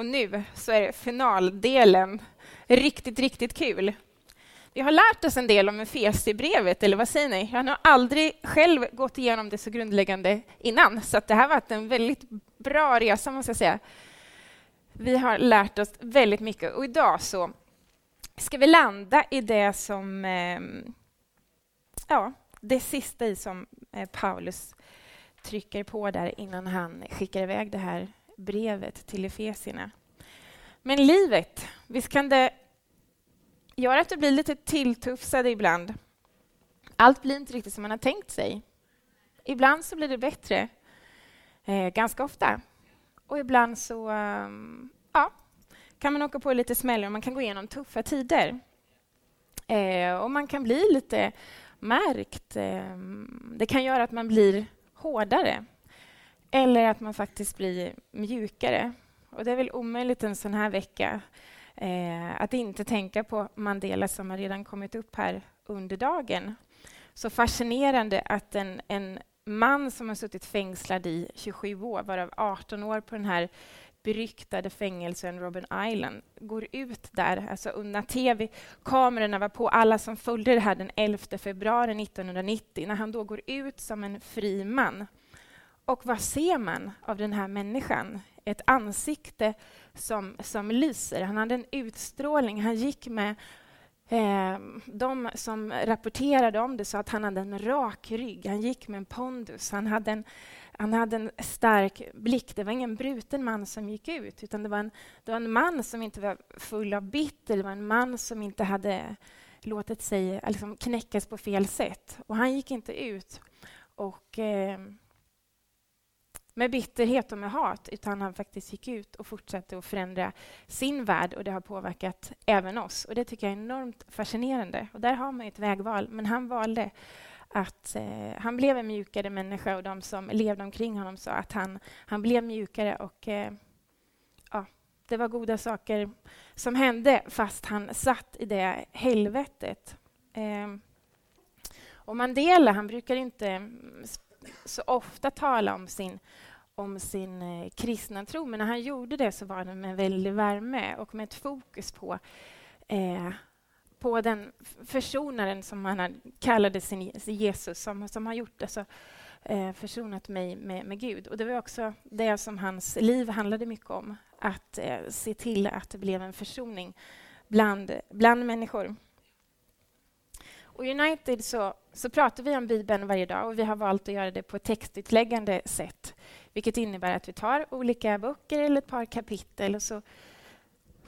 Och nu så är det finaldelen. Riktigt, riktigt kul. Vi har lärt oss en del om Efesierbrevet, eller vad säger ni? Jag har nog aldrig själv gått igenom det så grundläggande innan, så det här har varit en väldigt bra resa, måste jag säga. Vi har lärt oss väldigt mycket och idag så ska vi landa i det som ehm, ja, det sista i som eh, Paulus trycker på där innan han skickar iväg det här brevet till Efesierna. Men livet, visst kan det göra att du blir lite tilltufsad ibland. Allt blir inte riktigt som man har tänkt sig. Ibland så blir det bättre, eh, ganska ofta. Och ibland så um, ja, kan man åka på lite smällar och man kan gå igenom tuffa tider. Eh, och man kan bli lite märkt. Eh, det kan göra att man blir hårdare eller att man faktiskt blir mjukare. Och det är väl omöjligt en sån här vecka eh, att inte tänka på Mandela som har redan kommit upp här under dagen. Så fascinerande att en, en man som har suttit fängslad i 27 år, varav 18 år på den här beryktade fängelsen Robben Island går ut där, alltså när tv-kamerorna var på, alla som följde det här den 11 februari 1990, när han då går ut som en fri man. Och vad ser man av den här människan? Ett ansikte som, som lyser. Han hade en utstrålning. Han gick med Eh, de som rapporterade om det sa att han hade en rak rygg. Han gick med en pondus. Han hade en, han hade en stark blick. Det var ingen bruten man som gick ut, utan det var en, det var en man som inte var full av bitter. Det var en man som inte hade låtit sig liksom, knäckas på fel sätt. Och han gick inte ut och, eh, med bitterhet och med hat, utan han faktiskt gick ut och fortsatte att förändra sin värld och det har påverkat även oss. Och Det tycker jag är enormt fascinerande. Och där har man ett vägval, men han valde att eh, han blev en mjukare människa och de som levde omkring honom sa att han, han blev mjukare och eh, ja, det var goda saker som hände fast han satt i det helvetet. Eh, och Mandela, han brukar inte så ofta tala om sin, om sin eh, kristna tro, men när han gjorde det så var det med väldig värme och med ett fokus på eh, på den försonaren som han kallade sin Jesus, som, som har gjort alltså, eh, försonat mig med, med Gud. Och Det var också det som hans liv handlade mycket om, att eh, se till att det blev en försoning bland, bland människor. Och United så, så pratar vi om Bibeln varje dag och vi har valt att göra det på ett textutläggande sätt, vilket innebär att vi tar olika böcker eller ett par kapitel och så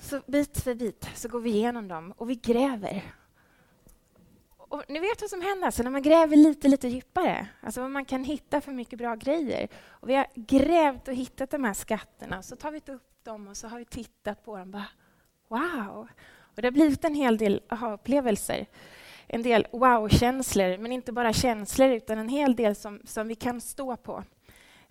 så bit för bit så går vi igenom dem och vi gräver. Och ni vet vad som händer alltså när man gräver lite, lite djupare. Alltså man kan hitta för mycket bra grejer. Och vi har grävt och hittat de här skatterna. Så tar vi upp dem och så har vi tittat på dem. Bara, wow! Och det har blivit en hel del aha-upplevelser. En del wow-känslor, men inte bara känslor utan en hel del som, som vi kan stå på.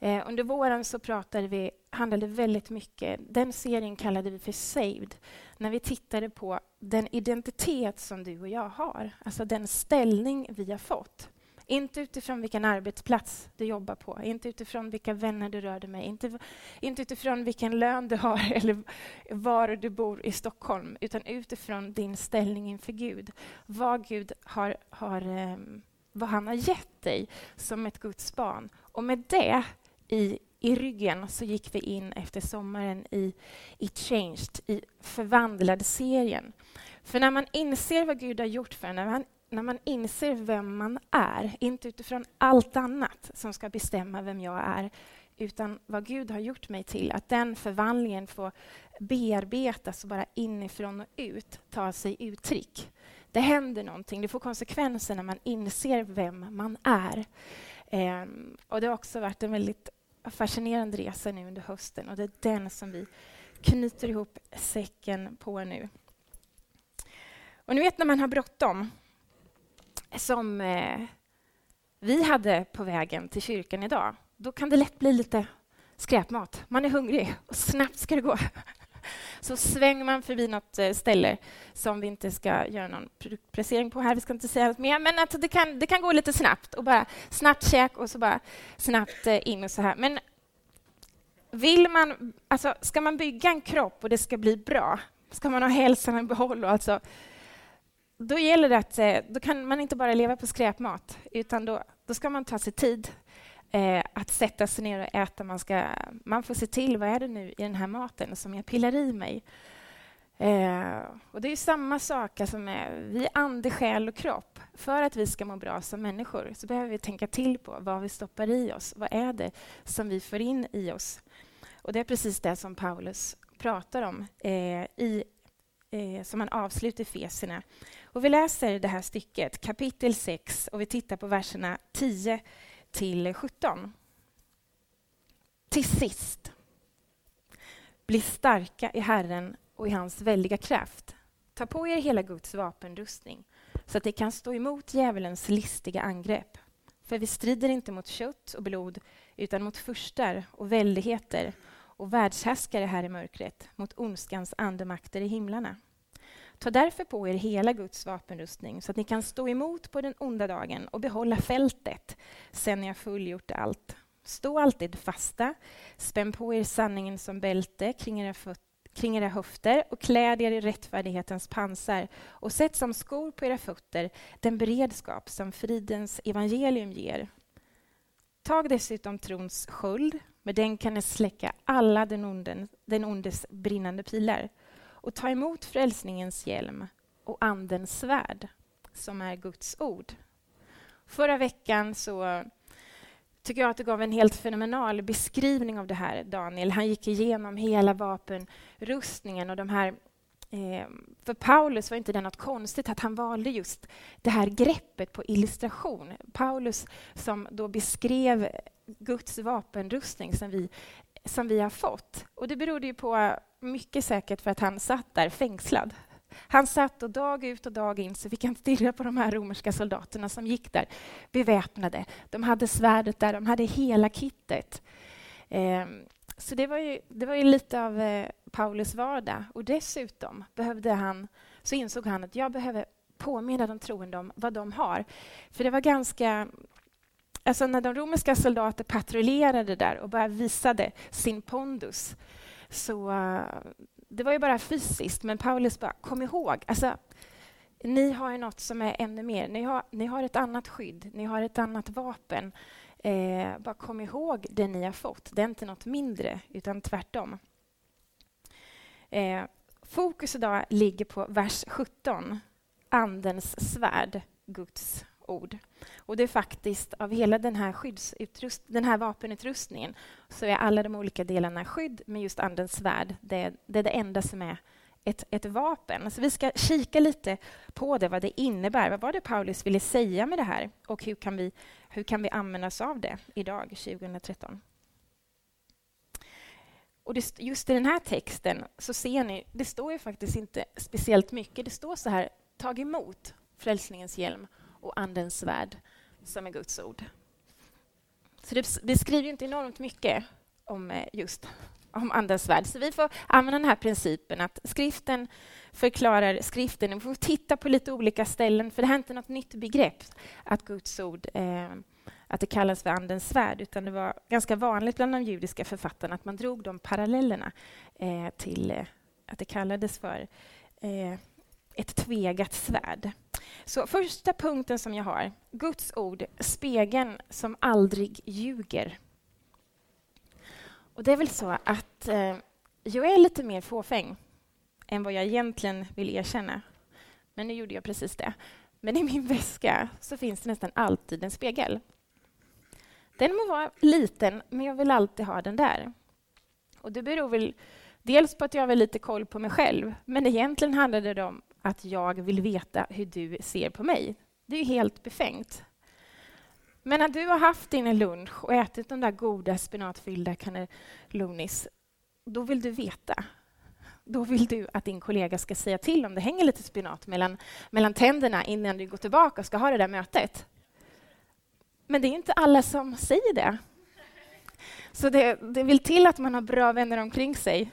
Eh, under våren så pratade vi, handlade väldigt mycket, den serien kallade vi för Saved, när vi tittade på den identitet som du och jag har, alltså den ställning vi har fått. Inte utifrån vilken arbetsplats du jobbar på, inte utifrån vilka vänner du rör dig med, inte, inte utifrån vilken lön du har eller var du bor i Stockholm, utan utifrån din ställning inför Gud. Vad Gud har, har ehm, vad han har gett dig som ett Guds barn. Och med det i, i ryggen så gick vi in efter sommaren i, i Changed, i Förvandlad-serien. För när man inser vad Gud har gjort för en, när man, när man inser vem man är, inte utifrån allt annat som ska bestämma vem jag är, utan vad Gud har gjort mig till, att den förvandlingen får bearbetas och bara inifrån och ut ta sig uttryck. Det händer någonting, det får konsekvenser när man inser vem man är. Um, och Det har också varit en väldigt fascinerande resa nu under hösten och det är den som vi knyter ihop säcken på nu. Och ni vet när man har bråttom, som eh, vi hade på vägen till kyrkan idag, då kan det lätt bli lite skräpmat. Man är hungrig och snabbt ska det gå. Så svänger man förbi något eh, ställe som vi inte ska göra någon produktplacering på här, vi ska inte säga något mer, men att det, kan, det kan gå lite snabbt och bara snabbt käk och så bara snabbt eh, in och så här. Men vill man, alltså, ska man bygga en kropp och det ska bli bra, ska man ha hälsan i behåll, alltså, då gäller det att eh, då kan man inte bara leva på skräpmat, utan då, då ska man ta sig tid eh, att sätta sig ner och äta. Man, ska, man får se till, vad är det nu i den här maten som jag pillar i mig? Eh, och Det är samma sak alltså med vi ande, själ och kropp. För att vi ska må bra som människor så behöver vi tänka till på vad vi stoppar i oss. Vad är det som vi får in i oss? Och Det är precis det som Paulus pratar om eh, i, eh, som han avslutar Feserna. Och vi läser det här stycket, kapitel 6, och vi tittar på verserna 10 till 17. Till sist, bli starka i Herren och i hans väldiga kraft. Ta på er hela Guds vapenrustning så att ni kan stå emot djävulens listiga angrepp. För vi strider inte mot kött och blod utan mot furstar och väldigheter och världshärskare här i mörkret, mot ondskans andemakter i himlarna. Ta därför på er hela Guds vapenrustning så att ni kan stå emot på den onda dagen och behålla fältet sen ni har fullgjort allt. Stå alltid fasta, spänn på er sanningen som bälte kring era kring era höfter och kläd er i rättfärdighetens pansar och sätt som skor på era fötter den beredskap som fridens evangelium ger. Tag dessutom trons sköld, med den kan ni släcka alla den, onden, den ondes brinnande pilar och ta emot frälsningens hjälm och Andens svärd, som är Guds ord. Förra veckan så tycker jag att du gav en helt fenomenal beskrivning av det här, Daniel. Han gick igenom hela vapenrustningen och de här eh, för Paulus var inte det något konstigt att han valde just det här greppet på illustration. Paulus som då beskrev Guds vapenrustning som vi, som vi har fått. Och det berodde ju på mycket säkert för att han satt där fängslad. Han satt och dag ut och dag in så fick han stirra på de här romerska soldaterna som gick där beväpnade. De hade svärdet där, de hade hela kittet. Eh, så det var, ju, det var ju lite av eh, Paulus vardag. Och dessutom behövde han, så insåg han att jag behöver påminna de troende om vad de har. För det var ganska Alltså när de romerska soldater patrullerade där och bara visade sin pondus så eh, det var ju bara fysiskt, men Paulus bara, kom ihåg, alltså, ni har ju något som är ännu mer. Ni har, ni har ett annat skydd, ni har ett annat vapen. Eh, bara kom ihåg det ni har fått. Det är inte något mindre, utan tvärtom. Eh, fokus idag ligger på vers 17, Andens svärd, Guds ord. Och det är faktiskt av hela den här, skyddsutrust den här vapenutrustningen så är alla de olika delarna skydd med just Andens svärd. Det, det är det enda som är ett, ett vapen. Så vi ska kika lite på det, vad det innebär. Vad var det Paulus ville säga med det här? Och hur kan vi, hur kan vi använda oss av det idag, 2013? Och det, just i den här texten så ser ni, det står ju faktiskt inte speciellt mycket. Det står så här, tag emot frälsningens hjälm och Andens svärd, som är Guds ord. Så det beskriver inte enormt mycket om eh, just om Andens svärd. Så vi får använda den här principen att skriften förklarar skriften. Vi får titta på lite olika ställen, för det här är inte något nytt begrepp, att Guds ord eh, att det kallas för Andens svärd, utan det var ganska vanligt bland de judiska författarna att man drog de parallellerna eh, till eh, att det kallades för eh, ett tvegat svärd. Så första punkten som jag har, Guds ord, spegeln som aldrig ljuger. Och det är väl så att eh, jag är lite mer fåfäng än vad jag egentligen vill erkänna. Men nu gjorde jag precis det. Men i min väska så finns det nästan alltid en spegel. Den må vara liten, men jag vill alltid ha den där. Och Det beror väl dels på att jag har lite koll på mig själv, men egentligen handlar det om att jag vill veta hur du ser på mig. Det är ju helt befängt. Men när du har haft din lunch och ätit de där goda spenatfyllda cannellonis, då vill du veta. Då vill du att din kollega ska säga till om det hänger lite spenat mellan, mellan tänderna innan du går tillbaka och ska ha det där mötet. Men det är inte alla som säger det. Så det, det vill till att man har bra vänner omkring sig.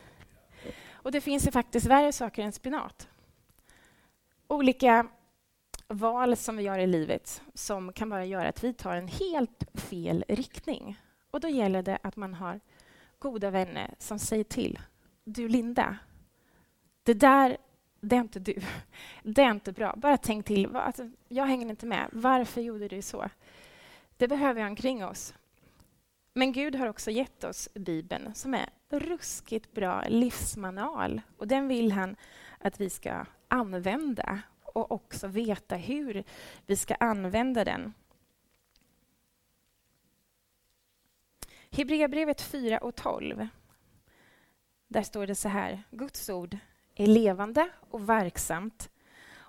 Och det finns ju faktiskt värre saker än spenat olika val som vi gör i livet som kan bara göra att vi tar en helt fel riktning. Och då gäller det att man har goda vänner som säger till. Du Linda, det där, det är inte du. Det är inte bra. Bara tänk till. Alltså, jag hänger inte med. Varför gjorde du så? Det behöver jag omkring oss. Men Gud har också gett oss Bibeln som är ruskigt bra livsmanual. Och den vill han att vi ska använda och också veta hur vi ska använda den. Hebreerbrevet 4 och 12. Där står det så här. Guds ord är levande och verksamt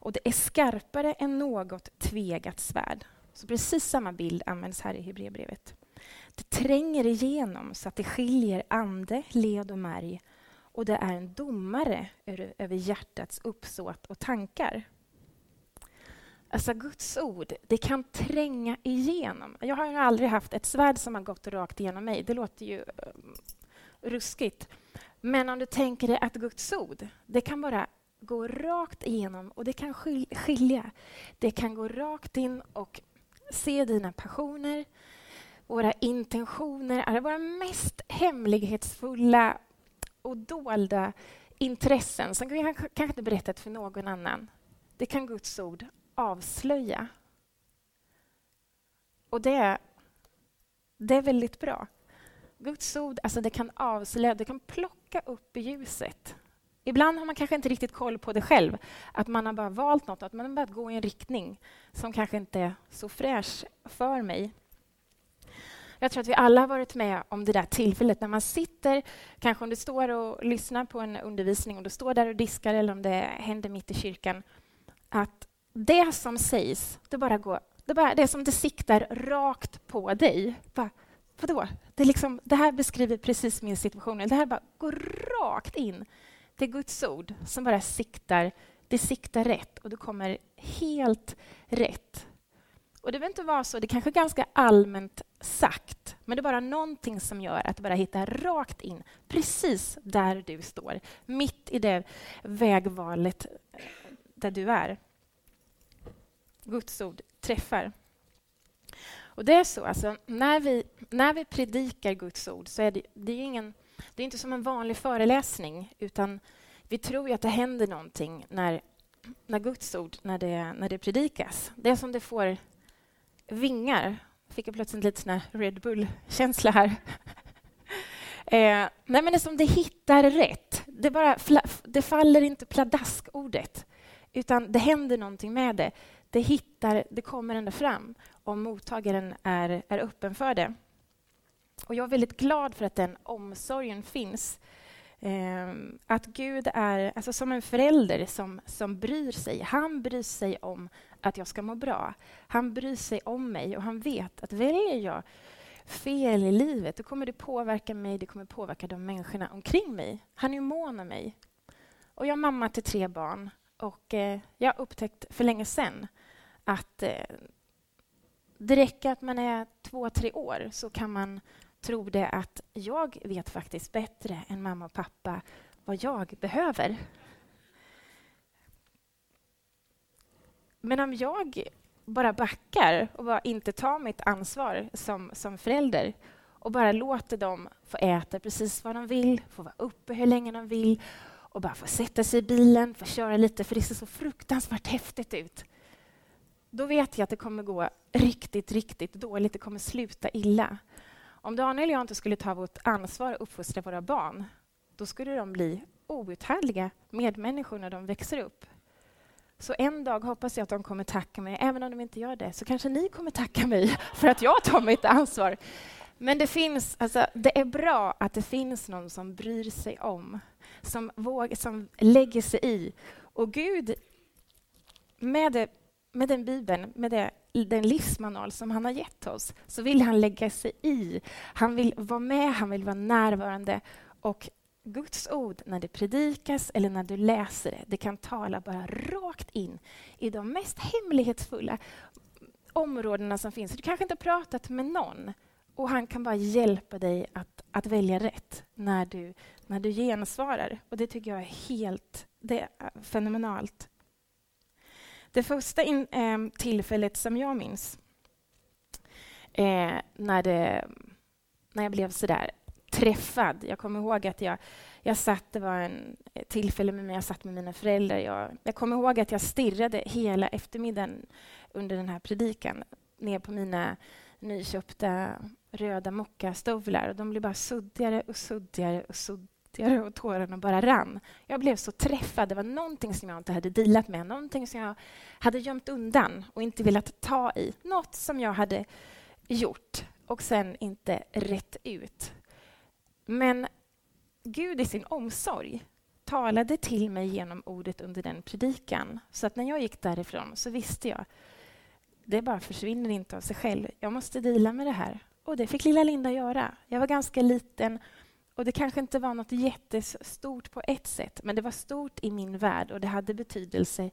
och det är skarpare än något tvegat svärd. Så precis samma bild används här i Hebreerbrevet. Det tränger igenom så att det skiljer ande, led och märg och det är en domare över hjärtats uppsåt och tankar. Alltså Guds ord, det kan tränga igenom. Jag har ju aldrig haft ett svärd som har gått rakt igenom mig. Det låter ju um, ruskigt. Men om du tänker dig att Guds ord, det kan bara gå rakt igenom och det kan skilja. Det kan gå rakt in och se dina passioner, våra intentioner, våra mest hemlighetsfulla och dolda intressen som vi kanske inte berättat för någon annan. Det kan Guds ord avslöja. Och det, det är väldigt bra. Guds ord alltså det kan avslöja, det kan plocka upp i ljuset. Ibland har man kanske inte riktigt koll på det själv, att man har bara valt något, att man har börjat gå i en riktning som kanske inte är så fräsch för mig. Jag tror att vi alla har varit med om det där tillfället när man sitter, kanske om du står och lyssnar på en undervisning och du står där och diskar eller om det händer mitt i kyrkan, att det som sägs, det bara går, det, bara, det är som det siktar rakt på dig. Bara, vadå? Det, liksom, det här beskriver precis min situation. Det här bara går rakt in. Det är Guds ord som bara siktar, det siktar rätt och du kommer helt rätt. Och det behöver inte vara så, det är kanske är ganska allmänt sagt, men det är bara någonting som gör att det bara hittar rakt in, precis där du står, mitt i det vägvalet där du är. Guds ord träffar. Och det är så, alltså, när, vi, när vi predikar Guds ord så är det, det är ingen, det är inte som en vanlig föreläsning, utan vi tror ju att det händer någonting när, när Guds ord när det, när det predikas. Det är som det får vingar. Fick jag plötsligt lite sån Red Bull-känsla här. eh, nej, men det är som det hittar rätt. Det, bara, det faller inte pladask, ordet, utan det händer någonting med det det, hittar, det kommer ända fram om mottagaren är, är öppen för det. Och jag är väldigt glad för att den omsorgen finns. Eh, att Gud är alltså som en förälder som, som bryr sig. Han bryr sig om att jag ska må bra. Han bryr sig om mig och han vet att väljer jag fel i livet, då kommer det påverka mig, det kommer påverka de människorna omkring mig. Han är mån om mig. Och jag är mamma till tre barn och eh, jag har upptäckt för länge sedan att eh, det räcker att man är två, tre år så kan man trodde det att jag vet faktiskt bättre än mamma och pappa vad jag behöver. Men om jag bara backar och bara inte tar mitt ansvar som, som förälder och bara låter dem få äta precis vad de vill, få vara uppe hur länge de vill och bara få sätta sig i bilen, få köra lite för det ser så fruktansvärt häftigt ut då vet jag att det kommer gå riktigt, riktigt dåligt. Det kommer sluta illa. Om Daniel och jag inte skulle ta vårt ansvar och uppfostra våra barn, då skulle de bli outhärdliga medmänniskor när de växer upp. Så en dag hoppas jag att de kommer tacka mig. Även om de inte gör det, så kanske ni kommer tacka mig för att jag tar mitt ansvar. Men det, finns, alltså, det är bra att det finns någon som bryr sig om, som, våg, som lägger sig i. Och Gud, med det med den Bibeln, med det, den livsmanual som han har gett oss, så vill han lägga sig i. Han vill vara med, han vill vara närvarande. Och Guds ord, när det predikas eller när du läser det, det kan tala bara rakt in i de mest hemlighetsfulla områdena som finns. Du kanske inte har pratat med någon och han kan bara hjälpa dig att, att välja rätt när du, när du gensvarar. Och det tycker jag är helt det är fenomenalt. Det första in, eh, tillfället som jag minns eh, när, det, när jag blev sådär träffad. Jag kommer ihåg att jag, jag satt, det var en tillfälle med mig, jag satt med mina föräldrar. Jag, jag kommer ihåg att jag stirrade hela eftermiddagen under den här predikan ner på mina nyköpta röda mockastövlar. och De blev bara suddigare och suddigare och suddigare och tårarna bara rann. Jag blev så träffad. Det var någonting som jag inte hade dealat med, någonting som jag hade gömt undan och inte velat ta i. Något som jag hade gjort och sen inte rätt ut. Men Gud i sin omsorg talade till mig genom ordet under den predikan. Så att när jag gick därifrån så visste jag det bara försvinner inte av sig själv. Jag måste dela med det här. Och det fick lilla Linda göra. Jag var ganska liten och det kanske inte var något jättestort på ett sätt, men det var stort i min värld och det hade betydelse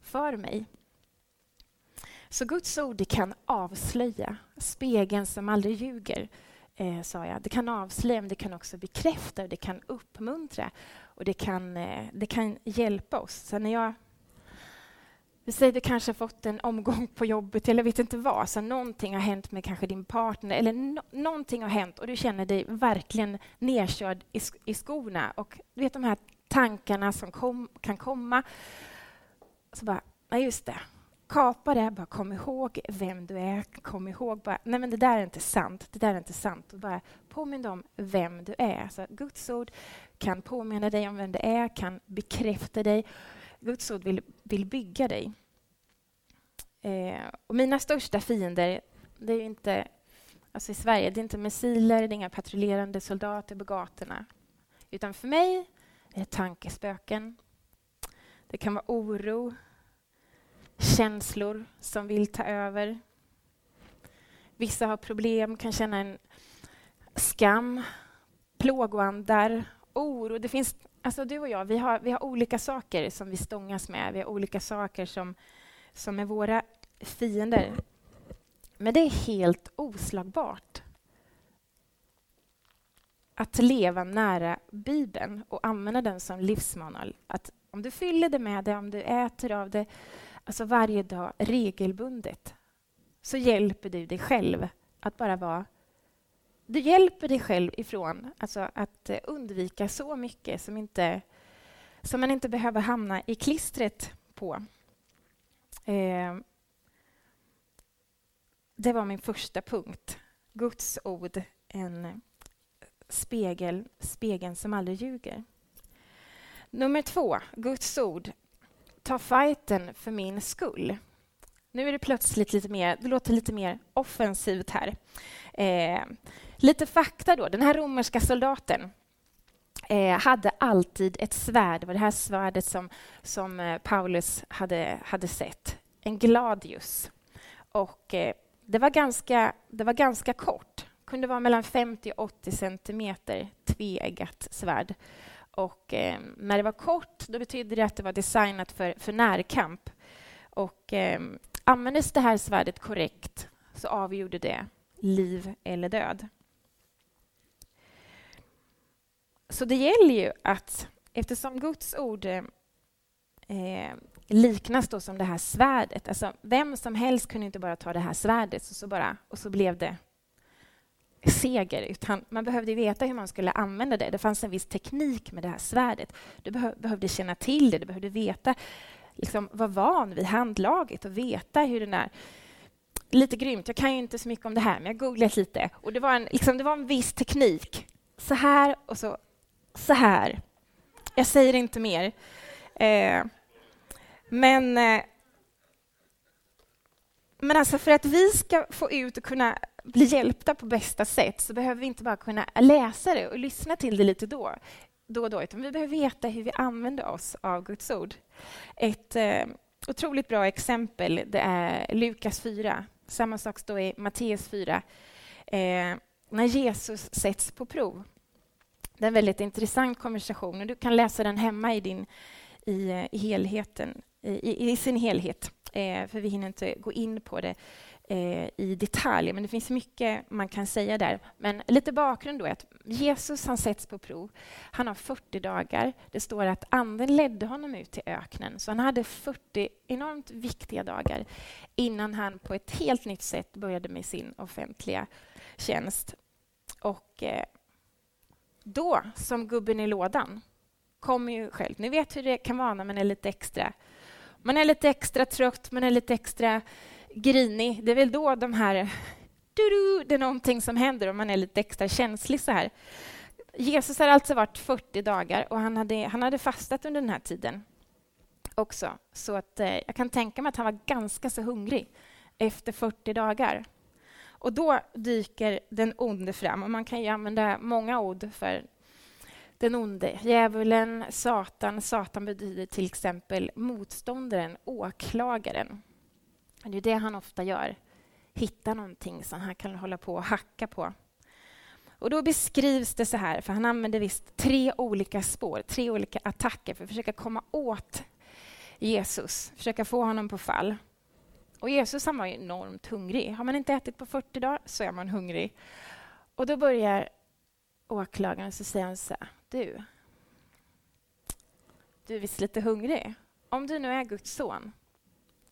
för mig. Så Guds ord kan avslöja, spegeln som aldrig ljuger, eh, sa jag. Det kan avslöja, men det kan också bekräfta, det kan uppmuntra och det kan, eh, det kan hjälpa oss. Så när jag vi säger du kanske har fått en omgång på jobbet eller vet inte vad, så någonting har hänt med kanske din partner eller no någonting har hänt och du känner dig verkligen nedkörd i, i skorna och du vet de här tankarna som kom, kan komma. Så bara, nej just det, kapa det, bara kom ihåg vem du är, kom ihåg bara, nej men det där är inte sant, det där är inte sant. Och bara påminn om vem du är. Så Guds ord kan påminna dig om vem du är, kan bekräfta dig. Guds ord vill, vill bygga dig. Eh, och mina största fiender, det är inte alltså i Sverige, det är inte missiler, det är inga patrullerande soldater på gatorna. Utan för mig är det tankespöken. Det kan vara oro, känslor som vill ta över. Vissa har problem, kan känna en skam, plågoandar, oro. Det finns, alltså du och jag, vi har, vi har olika saker som vi stångas med. Vi har olika saker som, som är våra fiender. Men det är helt oslagbart att leva nära Bibeln och använda den som livsmanual. Att om du fyller det med det, om du äter av det, alltså varje dag regelbundet, så hjälper du dig själv att bara vara... Du hjälper dig själv ifrån alltså att eh, undvika så mycket som, inte, som man inte behöver hamna i klistret på. Eh, det var min första punkt. Guds ord, en spegel, spegeln som aldrig ljuger. Nummer två, Guds ord ta fighten för min skull. Nu är det plötsligt lite mer, det låter lite mer offensivt här. Eh, lite fakta då. Den här romerska soldaten eh, hade alltid ett svärd. Det var det här svärdet som, som eh, Paulus hade, hade sett. En gladius. Och eh, det, var ganska, det var ganska kort. kunde vara mellan 50 och 80 centimeter tveeggat svärd. Och, eh, när det var kort då betydde det att det var designat för, för närkamp. Och, eh, användes det här svärdet korrekt så avgjorde det liv eller död. Så det gäller ju att, eftersom Guds ord eh, liknas då som det här svärdet, alltså vem som helst kunde inte bara ta det här svärdet och så, bara, och så blev det seger, utan man behövde veta hur man skulle använda det. Det fanns en viss teknik med det här svärdet. Du behövde känna till det, du behövde veta, liksom, vara van vid handlaget och veta hur den är. Lite grymt, jag kan ju inte så mycket om det här, men jag googlat lite. Och det var en, liksom, det var en viss teknik. Så här och så, så här. Jag säger inte mer. Eh, men eh, men alltså för att vi ska få ut och kunna bli hjälpta på bästa sätt så behöver vi inte bara kunna läsa det och lyssna till det lite då, då och då, utan vi behöver veta hur vi använder oss av Guds ord. Ett eh, otroligt bra exempel det är Lukas 4. Samma sak står i Matteus 4. Eh, när Jesus sätts på prov. Det är en väldigt intressant konversation och du kan läsa den hemma i, din, i, i helheten, i, i sin helhet eh, för vi hinner inte gå in på det eh, i detalj, men det finns mycket man kan säga där. Men lite bakgrund då är att Jesus han sätts på prov. Han har 40 dagar. Det står att anden ledde honom ut till öknen, så han hade 40 enormt viktiga dagar innan han på ett helt nytt sätt började med sin offentliga tjänst. Och eh, då, som gubben i lådan, kommer ju själv. Ni vet hur det kan vara när man är lite extra man är lite extra trött, man är lite extra grinig. Det är väl då de här... det är någonting som händer om man är lite extra känslig så här. Jesus har alltså varit 40 dagar och han hade, han hade fastat under den här tiden också. Så att, eh, jag kan tänka mig att han var ganska så hungrig efter 40 dagar. Och då dyker den onde fram. Och man kan ju använda många ord för den onde. Djävulen, Satan. Satan betyder till exempel motståndaren, åklagaren. Det är det han ofta gör. Hitta någonting som han kan hålla på och hacka på. Och då beskrivs det så här, för han använder visst tre olika spår, tre olika attacker för att försöka komma åt Jesus, försöka få honom på fall. Och Jesus han var enormt hungrig. Har man inte ätit på 40 dagar så är man hungrig. Och då börjar åklagaren så säger han så här, du, du är visst lite hungrig. Om du nu är Guds son,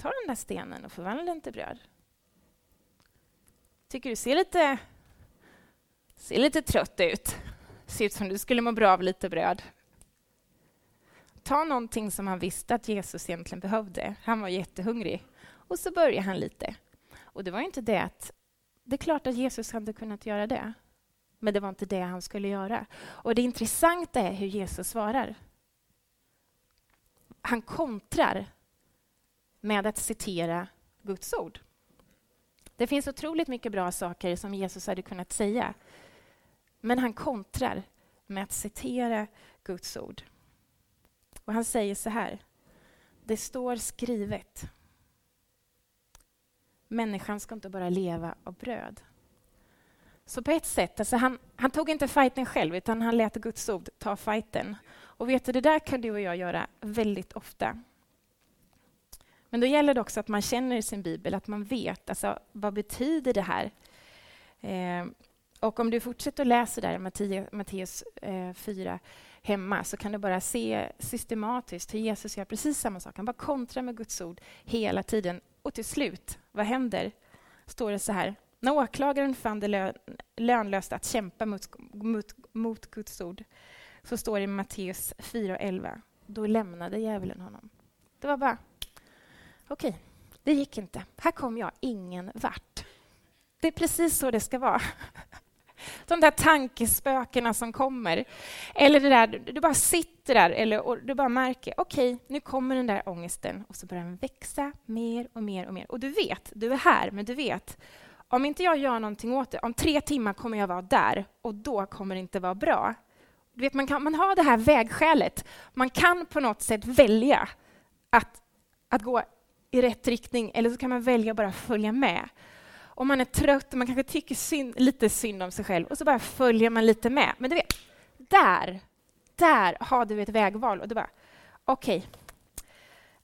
ta den där stenen och förvandla den till bröd. Tycker du ser lite, ser lite trött ut. Ser ut som du skulle må bra av lite bröd. Ta någonting som han visste att Jesus egentligen behövde. Han var jättehungrig. Och så börjar han lite. Och det var inte det att... Det är klart att Jesus hade kunnat göra det. Men det var inte det han skulle göra. Och det intressanta är hur Jesus svarar. Han kontrar med att citera Guds ord. Det finns otroligt mycket bra saker som Jesus hade kunnat säga. Men han kontrar med att citera Guds ord. Och han säger så här. Det står skrivet. Människan ska inte bara leva av bröd. Så på ett sätt, alltså han, han tog inte fighten själv, utan han lät Guds ord ta fighten. Och vet du, det där kan du och jag göra väldigt ofta. Men då gäller det också att man känner sin bibel, att man vet alltså, vad betyder det här. Eh, och om du fortsätter att läsa där i Matteus eh, 4 hemma så kan du bara se systematiskt hur Jesus gör precis samma sak. Han bara kontrar med Guds ord hela tiden. Och till slut, vad händer? Står det så här. När åklagaren fann det lönlöst att kämpa mot, mot, mot Guds ord så står det i Matteus 4.11. Då lämnade djävulen honom. Det var bara, okej, okay, det gick inte. Här kom jag ingen vart. Det är precis så det ska vara. De där tankespökena som kommer. Eller det där, du bara sitter där eller, och du bara märker, okej, okay, nu kommer den där ångesten och så börjar den växa mer och mer och mer. Och du vet, du är här, men du vet, om inte jag gör någonting åt det, om tre timmar kommer jag vara där och då kommer det inte vara bra. Du vet, man, kan, man har det här vägskälet. Man kan på något sätt välja att, att gå i rätt riktning eller så kan man välja att bara följa med. Om man är trött och man kanske tycker synd, lite synd om sig själv och så bara följer man lite med. Men du vet, där, där har du ett vägval och du bara, okej, okay.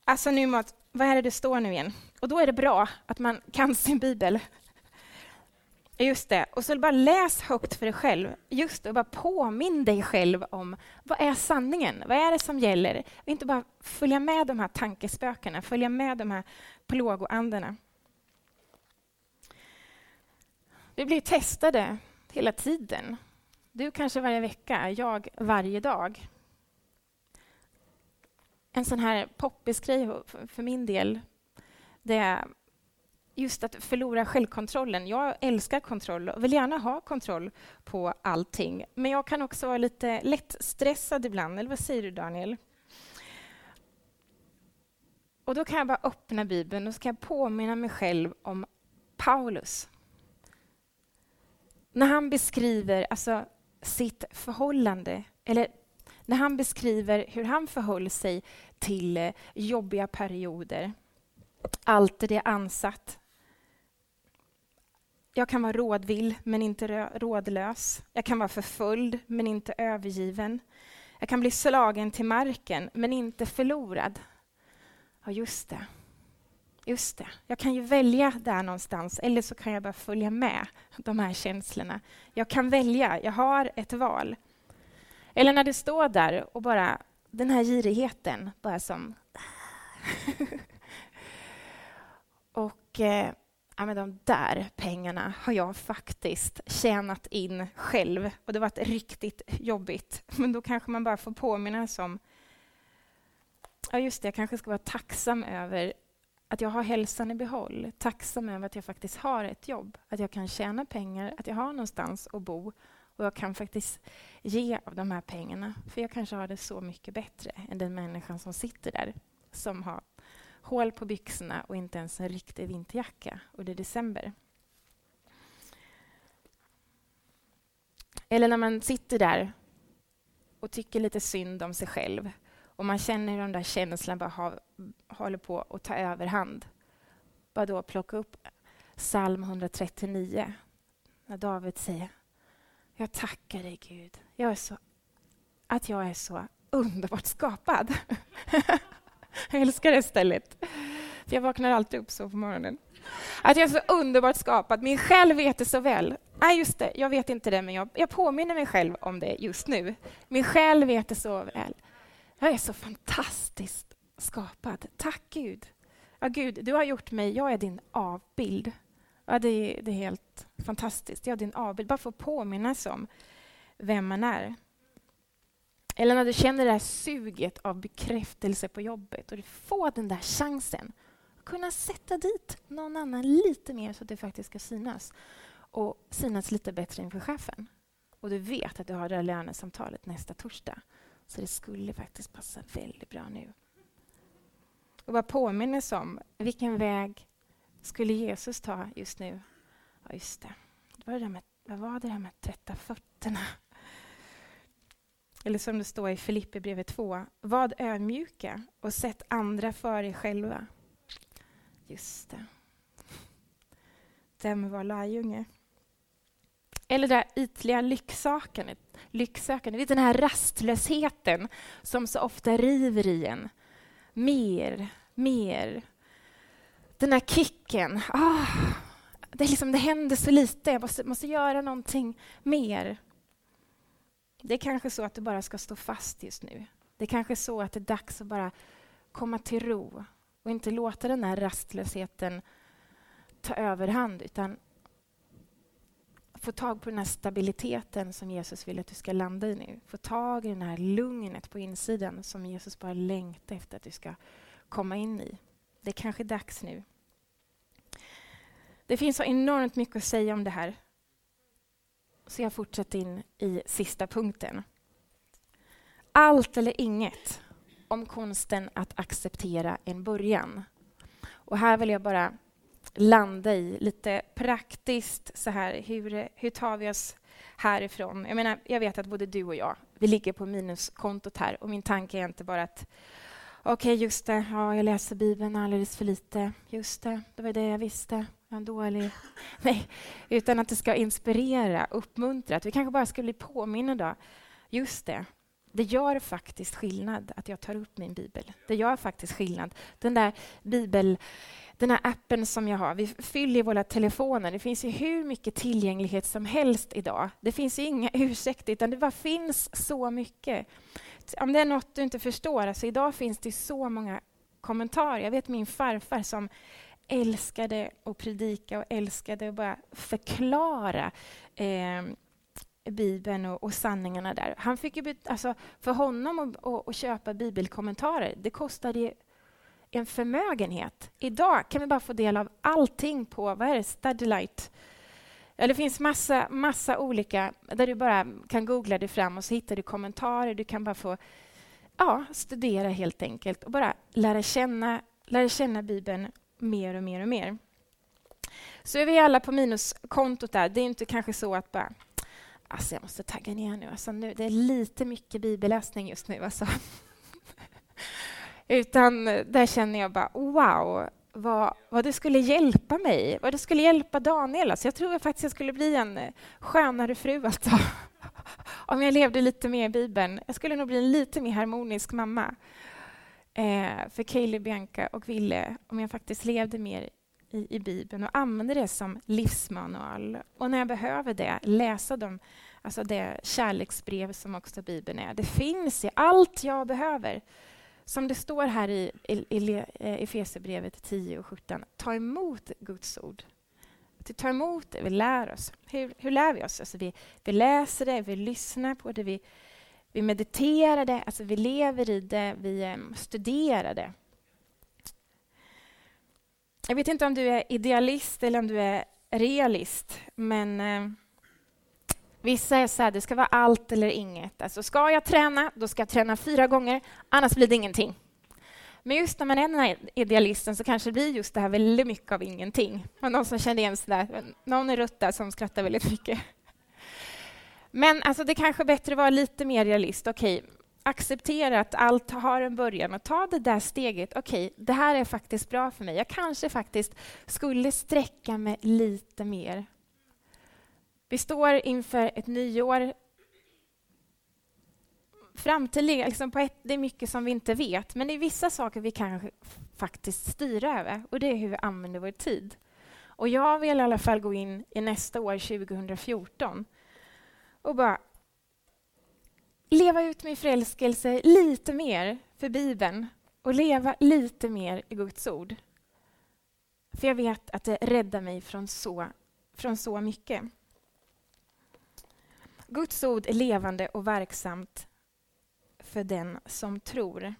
alltså nu mat, vad är det det står nu igen? Och då är det bra att man kan sin bibel. Just det. Och så bara läs högt för dig själv. Just det, och bara påminn dig själv om vad är sanningen? Vad är det som gäller? Och inte bara följa med de här tankespökena, följa med de här plågoandarna. Vi blir testade hela tiden. Du kanske varje vecka, jag varje dag. En sån här poppis grej för min del, det är just att förlora självkontrollen. Jag älskar kontroll och vill gärna ha kontroll på allting. Men jag kan också vara lite lätt stressad ibland. Eller vad säger du, Daniel? Och Då kan jag bara öppna Bibeln och ska påminna mig själv om Paulus. När han beskriver alltså, sitt förhållande, eller när han beskriver hur han förhöll sig till eh, jobbiga perioder. Alltid är ansatt, jag kan vara rådvill, men inte rådlös. Jag kan vara förföljd, men inte övergiven. Jag kan bli slagen till marken, men inte förlorad. Ja, just det. Just det. Jag kan ju välja där någonstans, eller så kan jag bara följa med de här känslorna. Jag kan välja, jag har ett val. Eller när du står där och bara den här girigheten, bara som... och... Eh, ja, men de där pengarna har jag faktiskt tjänat in själv. Och det har varit riktigt jobbigt. Men då kanske man bara får påminna sig om ja just det, jag kanske ska vara tacksam över att jag har hälsan i behåll, tacksam över att jag faktiskt har ett jobb, att jag kan tjäna pengar, att jag har någonstans att bo. Och jag kan faktiskt ge av de här pengarna. För jag kanske har det så mycket bättre än den människan som sitter där, som har hål på byxorna och inte ens en riktig vinterjacka och det är december. Eller när man sitter där och tycker lite synd om sig själv och man känner hur de där känslorna bara ha, håller på att ta överhand. Bara då plocka upp psalm 139 när David säger Jag tackar dig Gud jag är så, att jag är så underbart skapad. jag älskar det stället. För jag vaknar alltid upp så på morgonen. Att jag är så underbart skapad. Min själ vet det så väl. Nej, just det, jag vet inte det, men jag, jag påminner mig själv om det just nu. Min själ vet det så väl. Jag är så fantastiskt skapad. Tack Gud. Ja, Gud, du har gjort mig, jag är din avbild. Ja, det, är, det är helt fantastiskt. Jag är din avbild. Bara få påminnas om vem man är. Eller när du känner det här suget av bekräftelse på jobbet och du får den där chansen att kunna sätta dit någon annan lite mer så att det faktiskt ska synas och synas lite bättre inför chefen. Och du vet att du har det här lönesamtalet nästa torsdag. Så det skulle faktiskt passa väldigt bra nu. Och bara påminnes om vilken väg skulle Jesus ta just nu? Ja, just det. Vad var det, med, vad var det där med att tvätta fötterna? Eller som det står i Filipperbrevet 2. Vad ödmjuka och sätt andra för er själva. Just det. Dem var lärjunge. Eller det där ytliga lycksökandet. lycksökandet. Den här rastlösheten som så ofta river i en. Mer, mer. Den här kicken. Ah, det, är liksom, det händer så lite, jag måste, måste göra någonting mer. Det är kanske så att du bara ska stå fast just nu. Det är kanske så att det är dags att bara komma till ro och inte låta den här rastlösheten ta överhand utan få tag på den här stabiliteten som Jesus vill att du ska landa i nu. Få tag i det här lugnet på insidan som Jesus bara längtar efter att du ska komma in i. Det är kanske dags nu. Det finns så enormt mycket att säga om det här. Så jag fortsätter in i sista punkten. Allt eller inget om konsten att acceptera en början. Och här vill jag bara landa i lite praktiskt så här, hur, hur tar vi oss härifrån? Jag menar, jag vet att både du och jag, vi ligger på minuskontot här och min tanke är inte bara att okej, okay, just det, ja, jag läser Bibeln alldeles för lite. Just det, det var det jag visste en dålig. Nej, utan att det ska inspirera, uppmuntra. Att vi kanske bara ska bli påminna Just det, det gör faktiskt skillnad att jag tar upp min bibel. Det gör faktiskt skillnad. Den där bibel den här appen som jag har, vi fyller våra telefoner. Det finns ju hur mycket tillgänglighet som helst idag. Det finns ju inga ursäkter, utan det bara finns så mycket. Om det är något du inte förstår, alltså idag finns det så många kommentarer. Jag vet min farfar som älskade att predika och älskade att bara förklara eh, Bibeln och, och, sanningarna där. Han fick ju, alltså, för honom att, köpa bibelkommentarer, det kostade en förmögenhet. Idag kan vi bara få del av allting på vad är det, Studylight. Ja, det finns massa, massa olika där du bara kan googla dig fram och så hittar du kommentarer. Du kan bara få ja, studera helt enkelt och bara lära känna, lära känna Bibeln mer och mer och mer. Så är vi alla på minuskontot där. Det är inte kanske så att bara Alltså jag måste tagga ner nu. Alltså nu det är lite mycket bibelläsning just nu. Alltså. Utan eh, där känner jag bara wow, vad, vad det skulle hjälpa mig, vad det skulle hjälpa Daniel. Alltså jag tror faktiskt jag skulle bli en eh, skönare fru alltså. Om jag levde lite mer i Bibeln. Jag skulle nog bli en lite mer harmonisk mamma. Eh, för Kaeli, Bianca och Ville, om jag faktiskt levde mer i, i Bibeln och använde det som livsmanual. Och när jag behöver det, läsa dem, alltså det kärleksbrev som också Bibeln är. Det finns i allt jag behöver. Som det står här i eh, Efesierbrevet 10 och 17, ta emot Guds ord. Att ta emot det, vi lär oss. Hur, hur lär vi oss? Alltså vi, vi läser det, vi lyssnar på det, vi, vi mediterade, alltså vi lever i det, vi ehm, studerade. Jag vet inte om du är idealist eller om du är realist, men eh, vissa är så här, det ska vara allt eller inget. Alltså ska jag träna, då ska jag träna fyra gånger, annars blir det ingenting. Men just när man är den här idealisten så kanske det blir just det här väldigt mycket av ingenting. Och någon som känner igen sig där, någon i rutt där som skrattar väldigt mycket. Men alltså, det kanske är bättre att vara lite mer realist. Okej, acceptera att allt har en början och ta det där steget. Okej, det här är faktiskt bra för mig. Jag kanske faktiskt skulle sträcka mig lite mer. Vi står inför ett nyår. Framtiden, liksom på ett, det är mycket som vi inte vet, men det är vissa saker vi kan faktiskt styra över och det är hur vi använder vår tid. Och jag vill i alla fall gå in i nästa år, 2014, och bara leva ut min förälskelse lite mer för Bibeln och leva lite mer i Guds ord. För jag vet att det räddar mig från så, från så mycket. Guds ord är levande och verksamt för den som tror.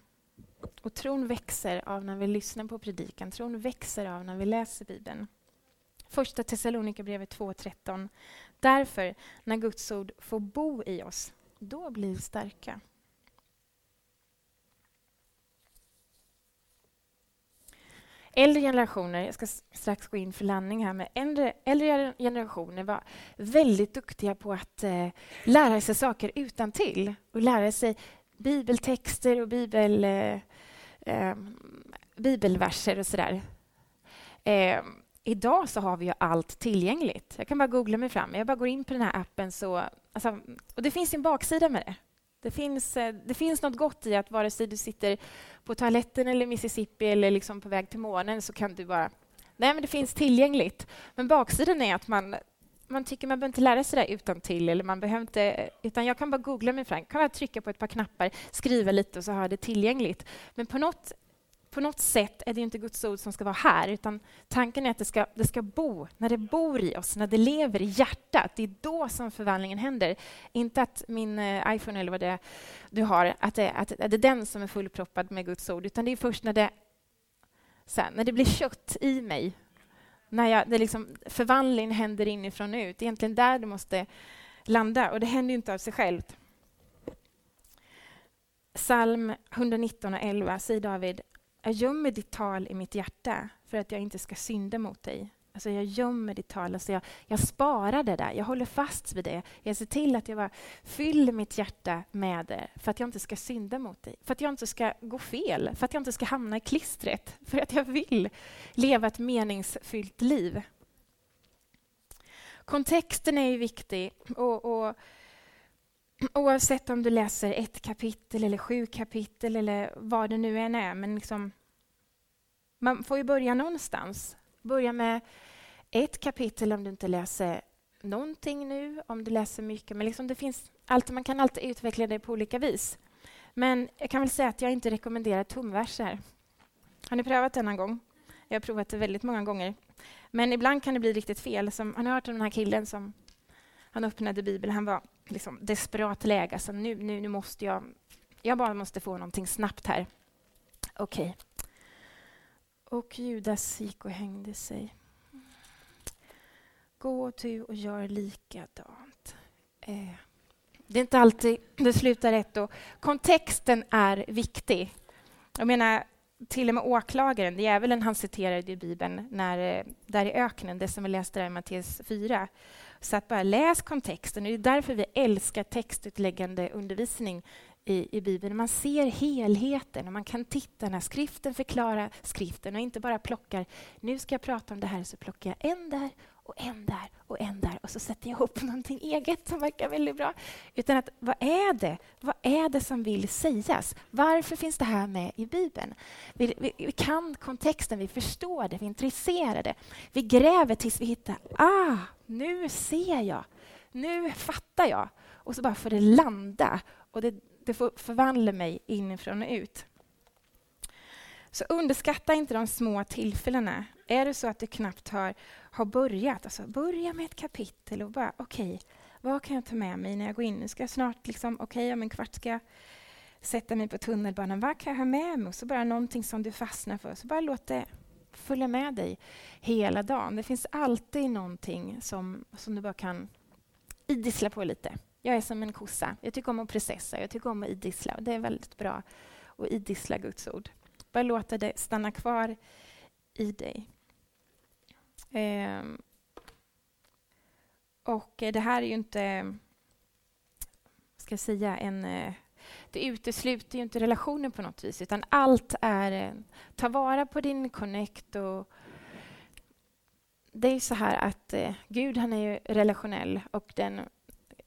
Och tron växer av när vi lyssnar på predikan. Tron växer av när vi läser Bibeln. Första Thessalonikerbrevet 2.13. Därför, när Guds ord får bo i oss, då blir vi starka. Äldre generationer, jag ska strax gå in för landning här, men äldre, äldre generationer var väldigt duktiga på att eh, lära sig saker utan till och lära sig bibeltexter och bibel, eh, eh, bibelverser och sådär. Ehm, Idag så har vi ju allt tillgängligt. Jag kan bara googla mig fram. Jag bara går in på den här appen så... Alltså, och det finns en baksida med det. Det finns, eh, det finns något gott i att vare sig du sitter på toaletten eller Mississippi eller liksom på väg till månen så kan du bara... Nej, men det finns tillgängligt. Men baksidan är att man, man tycker man behöver inte lära sig det utan till eller man behöver inte, utan jag kan bara googla mig fram, kan bara trycka på ett par knappar, skriva lite och så har jag det tillgängligt. Men på något på något sätt är det inte Guds ord som ska vara här, utan tanken är att det ska, det ska bo, när det bor i oss, när det lever i hjärtat. Det är då som förvandlingen händer. Inte att min eh, iPhone eller vad det är du har, att det, att, att det är den som är fullproppad med Guds ord, utan det är först när det, här, när det blir kött i mig, när jag, det liksom, förvandlingen händer inifrån och ut. Det är egentligen där du måste landa, och det händer inte av sig självt. Psalm 119 och 11 säger David jag gömmer ditt tal i mitt hjärta för att jag inte ska synda mot dig. Alltså jag gömmer ditt tal, alltså jag, jag sparar det där, jag håller fast vid det. Jag ser till att jag bara fyller mitt hjärta med det för att jag inte ska synda mot dig, för att jag inte ska gå fel, för att jag inte ska hamna i klistret, för att jag vill leva ett meningsfyllt liv. Kontexten är ju viktig. och, och Oavsett om du läser ett kapitel eller sju kapitel eller vad det nu än är. Men liksom, man får ju börja någonstans. Börja med ett kapitel om du inte läser någonting nu, om du läser mycket. Men liksom det finns alltid, man kan alltid utveckla det på olika vis. Men jag kan väl säga att jag inte rekommenderar tomverser. Har ni prövat det någon gång? Jag har provat det väldigt många gånger. Men ibland kan det bli riktigt fel. Som, har ni hört om den här killen som han öppnade Bibeln? Han var liksom desperat läge. Alltså nu, nu, nu måste jag... Jag bara måste få någonting snabbt här. Okej. Okay. Och Judas gick och hängde sig. Gå du och gör likadant. Eh. Det är inte alltid det slutar rätt. Och kontexten är viktig. Jag menar, till och med åklagaren, djävulen, han citerade i Bibeln när, eh, där i öknen, det som vi läste där i Matteus 4. Så att bara läs kontexten. Det är därför vi älskar textutläggande undervisning i, i Bibeln. Man ser helheten och man kan titta när skriften förklarar skriften och inte bara plockar, nu ska jag prata om det här, så plockar jag en där och en där och en där och så sätter jag ihop någonting eget som verkar väldigt bra. Utan att vad är det? Vad är det som vill sägas? Varför finns det här med i Bibeln? Vi, vi, vi kan kontexten, vi förstår det, vi är intresserade. Vi gräver tills vi hittar, ah, nu ser jag, nu fattar jag. Och så bara får det landa och det, det får förvandla mig inifrån och ut. Så underskatta inte de små tillfällena är det så att du knappt har, har börjat, alltså börja med ett kapitel och bara okej, okay, vad kan jag ta med mig när jag går in? Nu ska jag snart, liksom, okej okay, om en kvart ska jag sätta mig på tunnelbanan. Vad kan jag ha med mig? Och så bara någonting som du fastnar för. Så bara låt det följa med dig hela dagen. Det finns alltid någonting som, som du bara kan idissla på lite. Jag är som en kossa. Jag tycker om att processa, jag tycker om att idissla. Och det är väldigt bra att idissla Guds ord. Bara låta det stanna kvar i dig. Ehm. Och det här är ju inte, ska jag säga, en eh, det utesluter ju inte relationen på något vis, utan allt är... Ta vara på din connect. Och det är så här att eh, Gud han är ju relationell och den,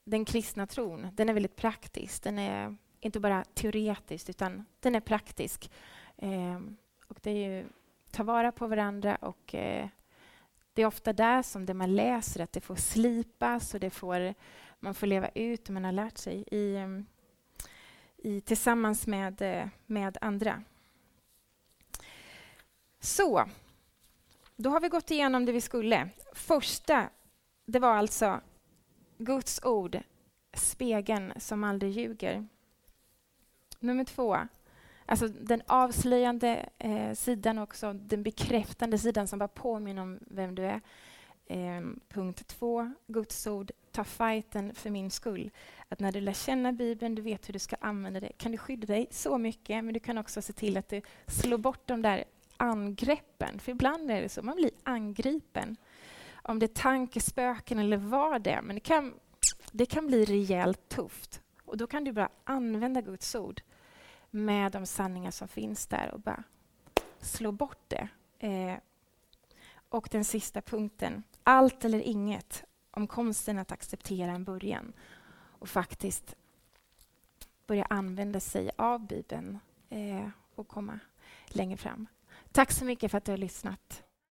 den kristna tron den är väldigt praktisk. Den är inte bara teoretisk, utan den är praktisk. Eh, och det är ju ta vara på varandra och eh, det är ofta där som det man läser, att det får slipas och det får, man får leva ut och man har lärt sig. I, ehm, i, tillsammans med, eh, med andra. Så, då har vi gått igenom det vi skulle. Första, det var alltså Guds ord, spegeln som aldrig ljuger. Nummer två, alltså den avslöjande eh, sidan också, den bekräftande sidan som bara påminner om vem du är. Eh, punkt två, Guds ord, ta fighten för min skull. Att när du lär känna Bibeln, du vet hur du ska använda det, kan du skydda dig så mycket, men du kan också se till att du slår bort de där angreppen. För ibland är det så, man blir angripen. Om det är tankespöken eller vad det är, men det kan, det kan bli rejält tufft. Och då kan du bara använda Guds ord med de sanningar som finns där och bara slå bort det. Eh, och den sista punkten, allt eller inget om konsten att acceptera en början och faktiskt börja använda sig av Bibeln eh, och komma längre fram. Tack så mycket för att du har lyssnat.